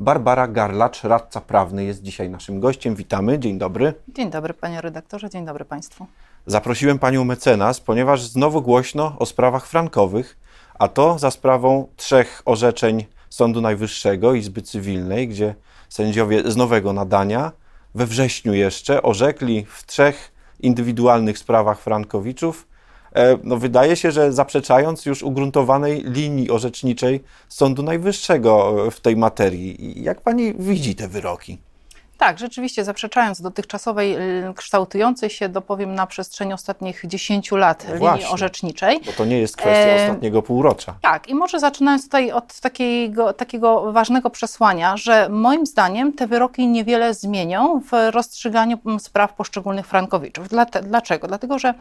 Barbara Garlacz, radca prawny, jest dzisiaj naszym gościem. Witamy, dzień dobry. Dzień dobry, panie redaktorze, dzień dobry państwu. Zaprosiłem panią mecenas, ponieważ znowu głośno o sprawach frankowych, a to za sprawą trzech orzeczeń Sądu Najwyższego Izby Cywilnej, gdzie sędziowie z nowego nadania we wrześniu jeszcze orzekli w trzech indywidualnych sprawach Frankowiczów no wydaje się, że zaprzeczając już ugruntowanej linii orzeczniczej Sądu Najwyższego w tej materii. Jak pani widzi te wyroki? Tak, rzeczywiście, zaprzeczając dotychczasowej, y, kształtującej się, dopowiem, na przestrzeni ostatnich 10 lat no linii orzeczniczej. Bo to nie jest kwestia e... ostatniego półrocza. Tak, i może zaczynając tutaj od takiego, takiego ważnego przesłania, że moim zdaniem te wyroki niewiele zmienią w rozstrzyganiu spraw poszczególnych frankowiczów. Dlaczego? Dlatego, że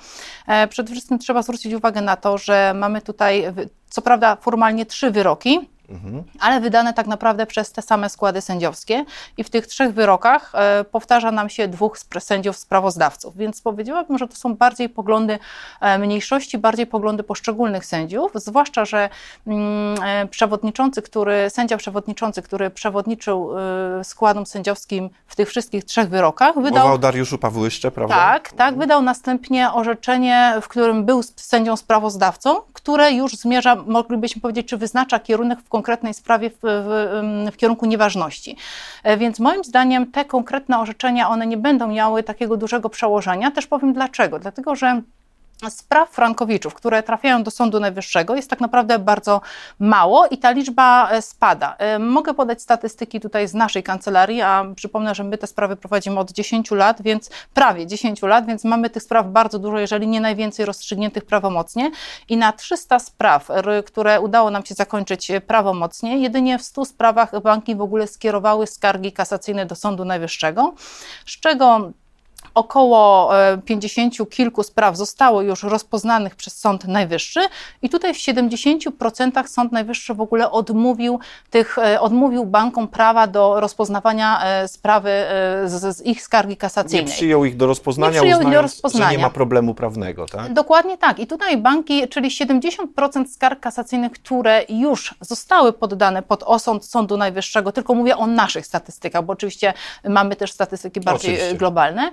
e, przede wszystkim trzeba zwrócić uwagę na to, że mamy tutaj, co prawda, formalnie trzy wyroki, Mhm. ale wydane tak naprawdę przez te same składy sędziowskie. I w tych trzech wyrokach e, powtarza nam się dwóch sędziów sprawozdawców. Więc powiedziałabym, że to są bardziej poglądy e, mniejszości, bardziej poglądy poszczególnych sędziów, zwłaszcza, że mm, e, przewodniczący, który, sędzia przewodniczący, który przewodniczył e, składom sędziowskim w tych wszystkich trzech wyrokach, wydał. Mowa o Dariuszu Pawłyszcze, prawda? Tak, tak. Wydał następnie orzeczenie, w którym był sędzią sprawozdawcą, które już zmierza, moglibyśmy powiedzieć, czy wyznacza kierunek w konkretnej sprawie w, w, w kierunku nieważności. E, więc moim zdaniem te konkretne orzeczenia, one nie będą miały takiego dużego przełożenia. Też powiem dlaczego. Dlatego, że spraw frankowiczów, które trafiają do Sądu Najwyższego jest tak naprawdę bardzo mało i ta liczba e, spada. E, mogę podać statystyki tutaj z naszej kancelarii, a przypomnę, że my te sprawy prowadzimy od 10 lat, więc prawie 10 lat, więc mamy tych spraw bardzo dużo, jeżeli nie najwięcej rozstrzygniętych prawomocnie i na 300 spraw, które udało nam się zakończyć e, prawomocnie, jedynie w 100 sprawach banki w ogóle skierowały skargi kasacyjne do Sądu Najwyższego, z czego około 50 e, kilku spraw zostało już rozpoznanych przez Sąd Najwyższy i tutaj w 70% Sąd Najwyższy w ogóle odmówił, tych, e, odmówił bankom prawa do rozpoznawania e, sprawy z, z ich skargi kasacyjnej. Nie przyjął ich do rozpoznania, nie przyjął uznając, do rozpoznania. że nie ma problemu prawnego, tak? Dokładnie tak. I tutaj banki, czyli 70% skarg kasacyjnych, które już zostały poddane pod osąd Sądu Najwyższego, tylko mówię o naszych statystykach, bo oczywiście mamy też statystyki bardziej oczywiście. globalne,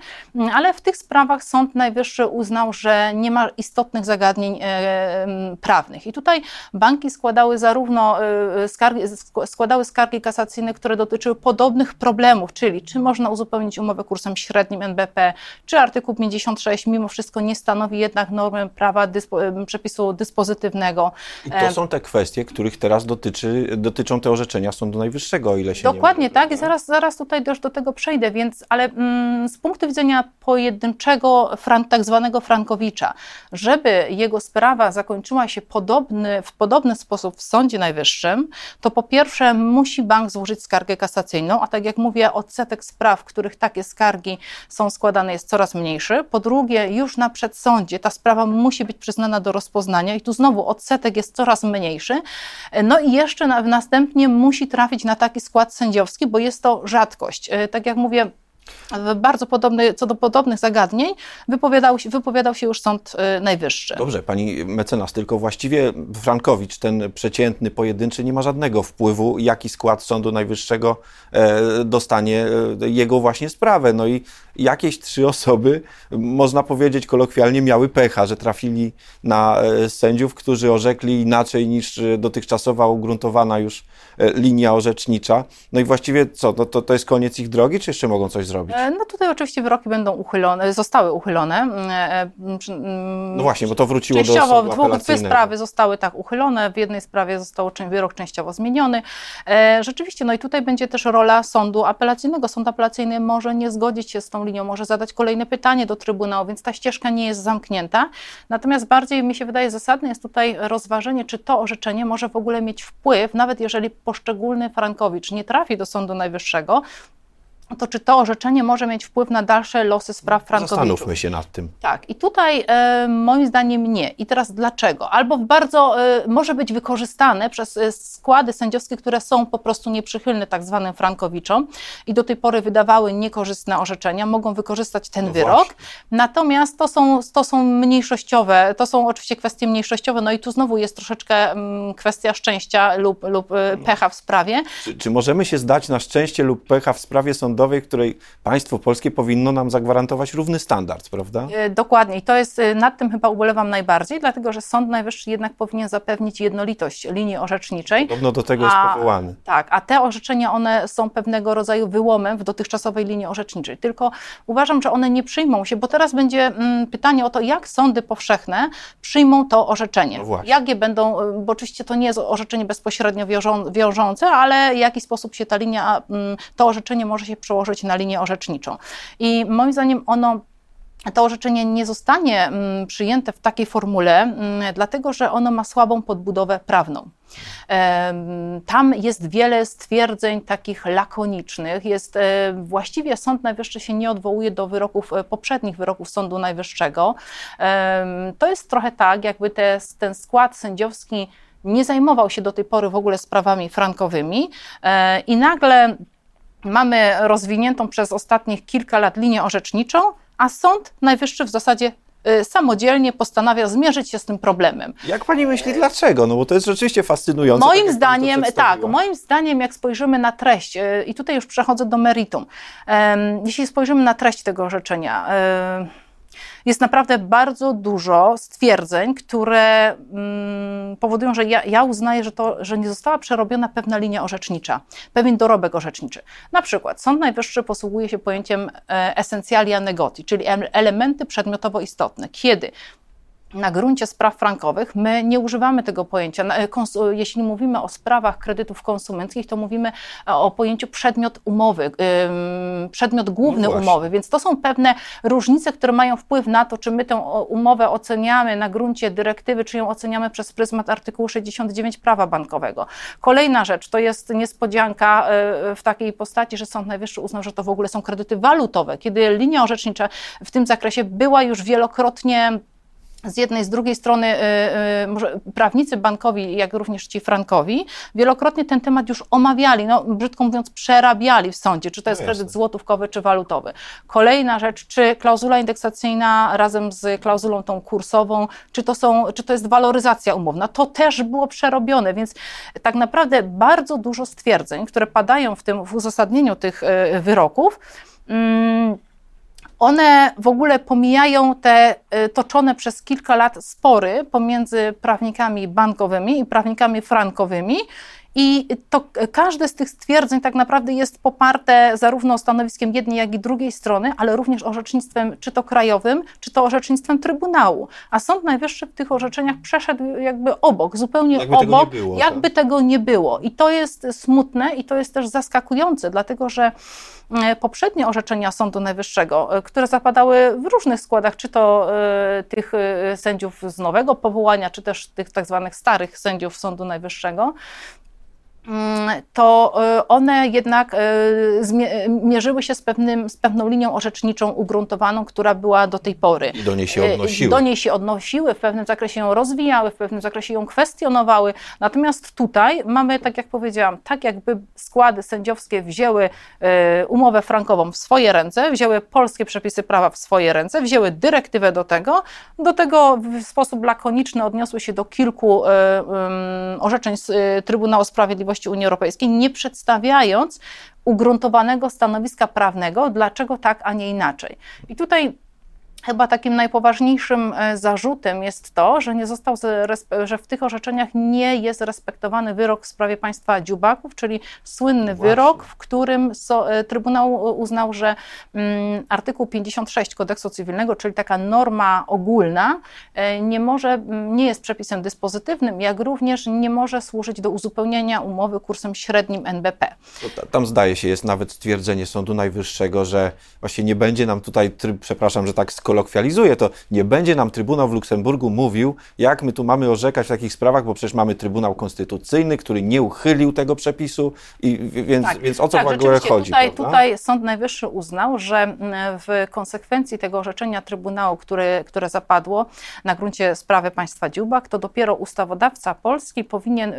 ale w tych sprawach Sąd Najwyższy uznał, że nie ma istotnych zagadnień e, prawnych. I tutaj banki składały zarówno e, skargi, składały skargi kasacyjne, które dotyczyły podobnych problemów, czyli czy można uzupełnić umowę kursem średnim NBP, czy artykuł 56 mimo wszystko nie stanowi jednak normy prawa dyspo, przepisu dyspozytywnego. I to są te kwestie, których teraz dotyczy, dotyczą te orzeczenia Sądu Najwyższego, o ile się Dokładnie tak i zaraz, zaraz tutaj też do tego przejdę, więc ale mm, z punktu widzenia pojedynczego tak zwanego Frankowicza, żeby jego sprawa zakończyła się podobny, w podobny sposób w Sądzie Najwyższym, to po pierwsze musi bank złożyć skargę kasacyjną, a tak jak mówię, odsetek spraw, w których takie skargi są składane jest coraz mniejszy. Po drugie, już na przedsądzie ta sprawa musi być przyznana do rozpoznania i tu znowu odsetek jest coraz mniejszy. No i jeszcze na, następnie musi trafić na taki skład sędziowski, bo jest to rzadkość. E, tak jak mówię, bardzo podobny, co do podobnych zagadnień wypowiadał wypowiadał się już Sąd y, Najwyższy. Dobrze, pani mecenas, tylko właściwie Frankowicz, ten przeciętny, pojedynczy, nie ma żadnego wpływu, jaki skład Sądu Najwyższego e, dostanie e, jego właśnie sprawę. No i jakieś trzy osoby, można powiedzieć kolokwialnie, miały pecha, że trafili na e, sędziów, którzy orzekli inaczej niż dotychczasowa ugruntowana już linia orzecznicza. No i właściwie co, no to, to jest koniec ich drogi, czy jeszcze mogą coś zrobić? E, no tutaj oczywiście wyroki będą uchylone, zostały uchylone. E, e, no właśnie, bo to wróciło częściowo, do Częściowo dwóch, dwie sprawy zostały tak uchylone, w jednej sprawie został wyrok częściowo zmieniony. Rzeczywiście, no i tutaj będzie też rola sądu apelacyjnego. Sąd apelacyjny może nie zgodzić się z tą linią, może zadać kolejne pytanie do Trybunału, więc ta ścieżka nie jest zamknięta. Natomiast bardziej mi się wydaje zasadne jest tutaj rozważenie, czy to orzeczenie może w ogóle mieć wpływ, nawet jeżeli poszczególny Frankowicz nie trafi do Sądu Najwyższego, to czy to orzeczenie może mieć wpływ na dalsze losy spraw frankowiczów? Zastanówmy się nad tym. Tak, i tutaj e, moim zdaniem nie. I teraz dlaczego? Albo bardzo e, może być wykorzystane przez e, składy sędziowskie, które są po prostu nieprzychylne tak zwanym frankowiczom i do tej pory wydawały niekorzystne orzeczenia, mogą wykorzystać ten No wyrok. właśnie. Natomiast to są, to są mniejszościowe, to są oczywiście kwestie mniejszościowe, no i tu znowu jest troszeczkę mm, kwestia szczęścia lub, lub e, pecha w sprawie. Czy, czy możemy się zdać na szczęście lub pecha w sprawie sądowej, której państwo polskie powinno nam zagwarantować równy standard, prawda? E, Dokładnie. I to jest, e, nad tym chyba ubolewam najbardziej, dlatego że Sąd Najwyższy jednak powinien zapewnić jednolitość linii orzeczniczej. Podobno do tego jest A- powołany. Tak, a te orzeczenia, one są pewnego rodzaju wyłomem w dotychczasowej linii orzeczniczej. Tylko uważam, że one nie przyjmą się, bo teraz będzie mm, pytanie o to, jak sądy powszechne przyjmą to orzeczenie. No jak je będą, y, bo oczywiście to nie jest orzeczenie bezpośrednio wiążą, wiążące, ale w jaki sposób się ta linia, mm, to orzeczenie może się przełożyć na linię orzeczniczą. I moim zdaniem ono to orzeczenie nie zostanie mm, przyjęte w takiej formule, mm, dlatego że ono ma słabą podbudowę prawną. Tam jest wiele stwierdzeń takich lakonicznych. Jest, e, właściwie Sąd Najwyższy się nie odwołuje do wyroków, e, poprzednich wyroków Sądu Najwyższego. To jest trochę tak, jakby te, ten skład sędziowski nie zajmował się do tej pory w ogóle sprawami frankowymi e, i nagle mamy rozwiniętą przez ostatnich kilka lat linię orzeczniczą, a Sąd Najwyższy w zasadzie y, samodzielnie postanawia zmierzyć się z tym problemem. Jak pani myśli, dlaczego? No bo to jest rzeczywiście fascynujące. tak Moim to zdaniem, tak, moim zdaniem, jak spojrzymy na treść, y, i tutaj już przechodzę do meritum, jeśli spojrzymy na treść tego orzeczenia, jest naprawdę bardzo dużo stwierdzeń, które mm, powodują, że ja, ja uznaję, że, to, że nie została przerobiona pewna linia orzecznicza, pewien dorobek orzeczniczy. Na przykład Sąd Najwyższy posługuje się pojęciem e, essentialia negoti, czyli em- elementy przedmiotowo istotne. Kiedy na gruncie spraw frankowych my nie używamy tego pojęcia. Na- kons- Jeśli mówimy o sprawach kredytów konsumenckich, to mówimy e, o pojęciu przedmiot umowy, przedmiot główny No umowy, więc to są pewne różnice, które mają wpływ na to, czy my tę umowę oceniamy na gruncie dyrektywy, czy ją oceniamy przez pryzmat artykułu 69 prawa bankowego. Kolejna rzecz to jest niespodzianka e, w takiej postaci, że Sąd Najwyższy uznał, że to w ogóle są kredyty walutowe, kiedy linia orzecznicza w tym zakresie była już wielokrotnie z jednej, z drugiej strony y, y, prawnicy bankowi, jak również ci frankowi, wielokrotnie ten temat już omawiali, no, brzydko mówiąc, przerabiali w sądzie, czy to jest No kredyt złotówkowy, czy walutowy. Kolejna rzecz, czy klauzula indeksacyjna razem z klauzulą tą kursową, czy to, są, czy to jest waloryzacja umowna, to też było przerobione, więc tak naprawdę bardzo dużo stwierdzeń, które padają w tym, w uzasadnieniu tych y, wyroków, mm, one w ogóle pomijają te y, toczone przez kilka lat spory pomiędzy prawnikami bankowymi i prawnikami frankowymi. I to każde z tych stwierdzeń tak naprawdę jest poparte zarówno stanowiskiem jednej, jak i drugiej strony, ale również orzecznictwem czy to krajowym, czy to orzecznictwem Trybunału. A Sąd Najwyższy w tych orzeczeniach przeszedł jakby obok, zupełnie Jakby tego obok, nie było, jakby tak? tego nie było. I to jest smutne i to jest też zaskakujące, dlatego że e, poprzednie orzeczenia Sądu Najwyższego, e, które zapadały w różnych składach, czy to e, tych e, sędziów z nowego powołania, czy też tych tak zwanych starych sędziów Sądu Najwyższego, mm, to e, one jednak zmie- mierzyły się z, pewnym, z pewną linią orzeczniczą ugruntowaną, która była do tej pory. I do niej się odnosiły. Do niej się odnosiły, w pewnym zakresie ją rozwijały, w pewnym zakresie ją kwestionowały. Natomiast tutaj mamy, tak jak powiedziałam, tak jakby składy sędziowskie wzięły umowę frankową w swoje ręce, wzięły polskie przepisy prawa w swoje ręce, wzięły dyrektywę do tego, do tego w sposób lakoniczny odniosły się do kilku orzeczeń z Trybunału Sprawiedliwości Unii Europejskiej, nie przedstawiając ugruntowanego stanowiska prawnego, dlaczego tak, a nie inaczej. I tutaj Chyba takim najpoważniejszym e, zarzutem jest to, że nie został, że w tych orzeczeniach nie jest respektowany wyrok w sprawie państwa dziubaków, czyli słynny Właśnie. wyrok, w którym so, e, Trybunał uznał, że mm, artykuł 56 kodeksu cywilnego, czyli taka norma ogólna, e, nie może, nie jest przepisem dyspozytywnym, jak również nie może służyć do uzupełnienia umowy kursem średnim NBP. Tam zdaje się, jest nawet stwierdzenie Sądu Najwyższego, że właśnie nie będzie nam tutaj, tryb, przepraszam, że tak skojarzy, skolokwializuję, to nie będzie nam Trybunał w Luksemburgu mówił, jak my tu mamy orzekać w takich sprawach, bo przecież mamy Trybunał Konstytucyjny, który nie uchylił tego przepisu, i więc, Tak. więc o co tak, w ogóle chodzi? Tutaj, prawda? tutaj Sąd Najwyższy uznał, że mm, w konsekwencji tego orzeczenia Trybunału, który, które zapadło na gruncie sprawy państwa Dziubak, to dopiero ustawodawca polski powinien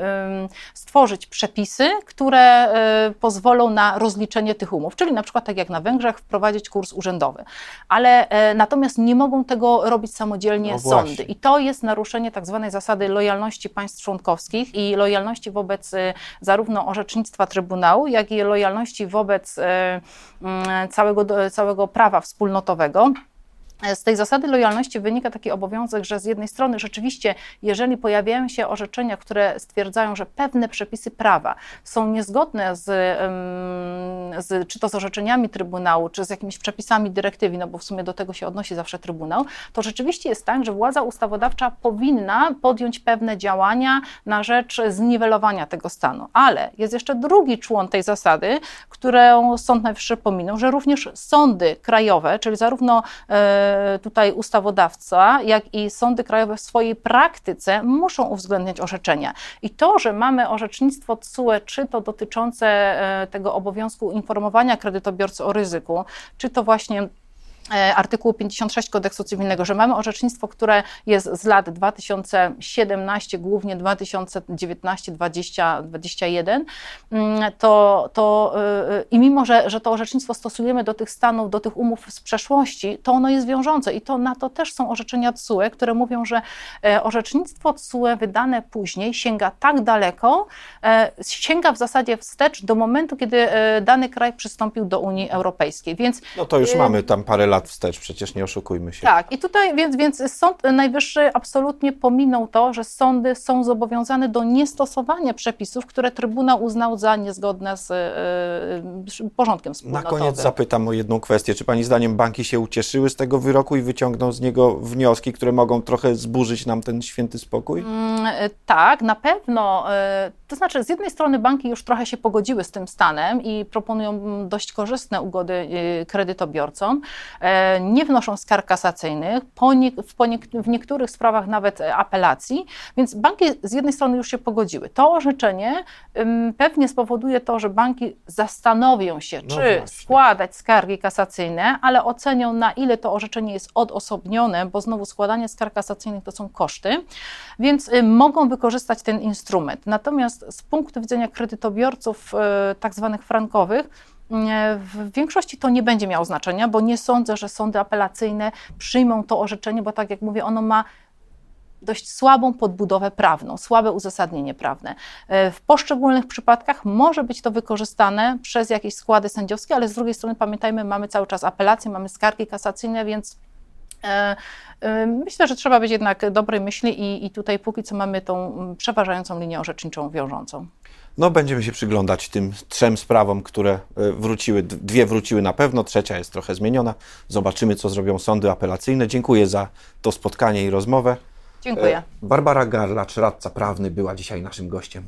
stworzyć przepisy, które y, pozwolą na rozliczenie tych umów, czyli na przykład tak jak na Węgrzech wprowadzić kurs urzędowy. Ale e, natomiast nie mogą tego robić samodzielnie No właśnie. sądy. I to jest naruszenie tak zwanej zasady lojalności państw członkowskich i lojalności wobec y, zarówno orzecznictwa Trybunału, jak i lojalności wobec y, mm, całego, całego prawa wspólnotowego. Z tej zasady lojalności wynika taki obowiązek, że z jednej strony rzeczywiście, jeżeli pojawiają się orzeczenia, które stwierdzają, że pewne przepisy prawa są niezgodne z, z czy to z orzeczeniami Trybunału, czy z jakimiś przepisami dyrektywy, no bo w sumie do tego się odnosi zawsze Trybunał, to rzeczywiście jest tak, że władza ustawodawcza powinna podjąć pewne działania na rzecz zniwelowania tego stanu. Ale jest jeszcze drugi człon tej zasady, którą Sąd Najwyższy pominął, że również sądy krajowe, czyli zarówno e, tutaj ustawodawca, jak i sądy krajowe w swojej praktyce muszą uwzględniać orzeczenia. I to, że mamy orzecznictwo TSUE, czy to dotyczące e, tego obowiązku informowania kredytobiorcy o ryzyku, czy to właśnie artykułu 56 kodeksu cywilnego, że mamy orzecznictwo, które jest z lat 2017, głównie 2019, 20, 21, mm, to, to y, i mimo, że, że to orzecznictwo stosujemy do tych stanów, do tych umów z przeszłości, to ono jest wiążące i to na to też są orzeczenia TSUE, które mówią, że e, orzecznictwo TSUE wydane później sięga tak daleko, e, sięga w zasadzie wstecz do momentu, kiedy e, dany kraj przystąpił do Unii Europejskiej, więc No to już y- mamy tam parę lat wstecz, przecież nie oszukujmy się. tak, i tutaj więc, więc Sąd Najwyższy absolutnie pominął to, że sądy są zobowiązane do niestosowania przepisów, które Trybunał uznał za niezgodne z e, porządkiem Na wspólnotowym. koniec zapytam o jedną kwestię. Czy Pani zdaniem banki się ucieszyły z tego wyroku i wyciągną z niego wnioski, które mogą trochę zburzyć nam ten święty spokój? Mm, e, Tak, na pewno. e, To znaczy, z jednej strony banki już trochę się pogodziły z tym stanem i proponują dość korzystne ugody kredytobiorcom. E, Nie wnoszą skarg kasacyjnych, w, niektórych sprawach nawet e, apelacji, więc banki z jednej strony już się pogodziły. To orzeczenie pewnie spowoduje to, że banki zastanowią się, No czy właśnie. składać skargi kasacyjne, ale ocenią, na ile to orzeczenie jest odosobnione, bo znowu składanie skarg kasacyjnych to są koszty, więc y, mogą wykorzystać ten instrument. Natomiast z punktu widzenia kredytobiorców y, tak zwanych frankowych, w większości to nie będzie miało znaczenia, bo nie sądzę, że sądy apelacyjne przyjmą to orzeczenie, bo tak jak mówię, ono ma dość słabą podbudowę prawną, słabe uzasadnienie prawne. E, W poszczególnych przypadkach może być to wykorzystane przez jakieś składy sędziowskie, ale z drugiej strony pamiętajmy, mamy cały czas apelacje, mamy skargi kasacyjne, więc e, e, myślę, że trzeba być jednak dobrej myśli i, i tutaj póki co mamy tą przeważającą linię orzeczniczą wiążącą. No, będziemy się przyglądać tym trzem sprawom, które e, wróciły. Dwie wróciły na pewno, trzecia jest trochę zmieniona. Zobaczymy, co zrobią sądy apelacyjne. Dziękuję za to spotkanie i rozmowę. Dziękuję. E, Barbara Garlacz, radca prawny, była dzisiaj naszym gościem.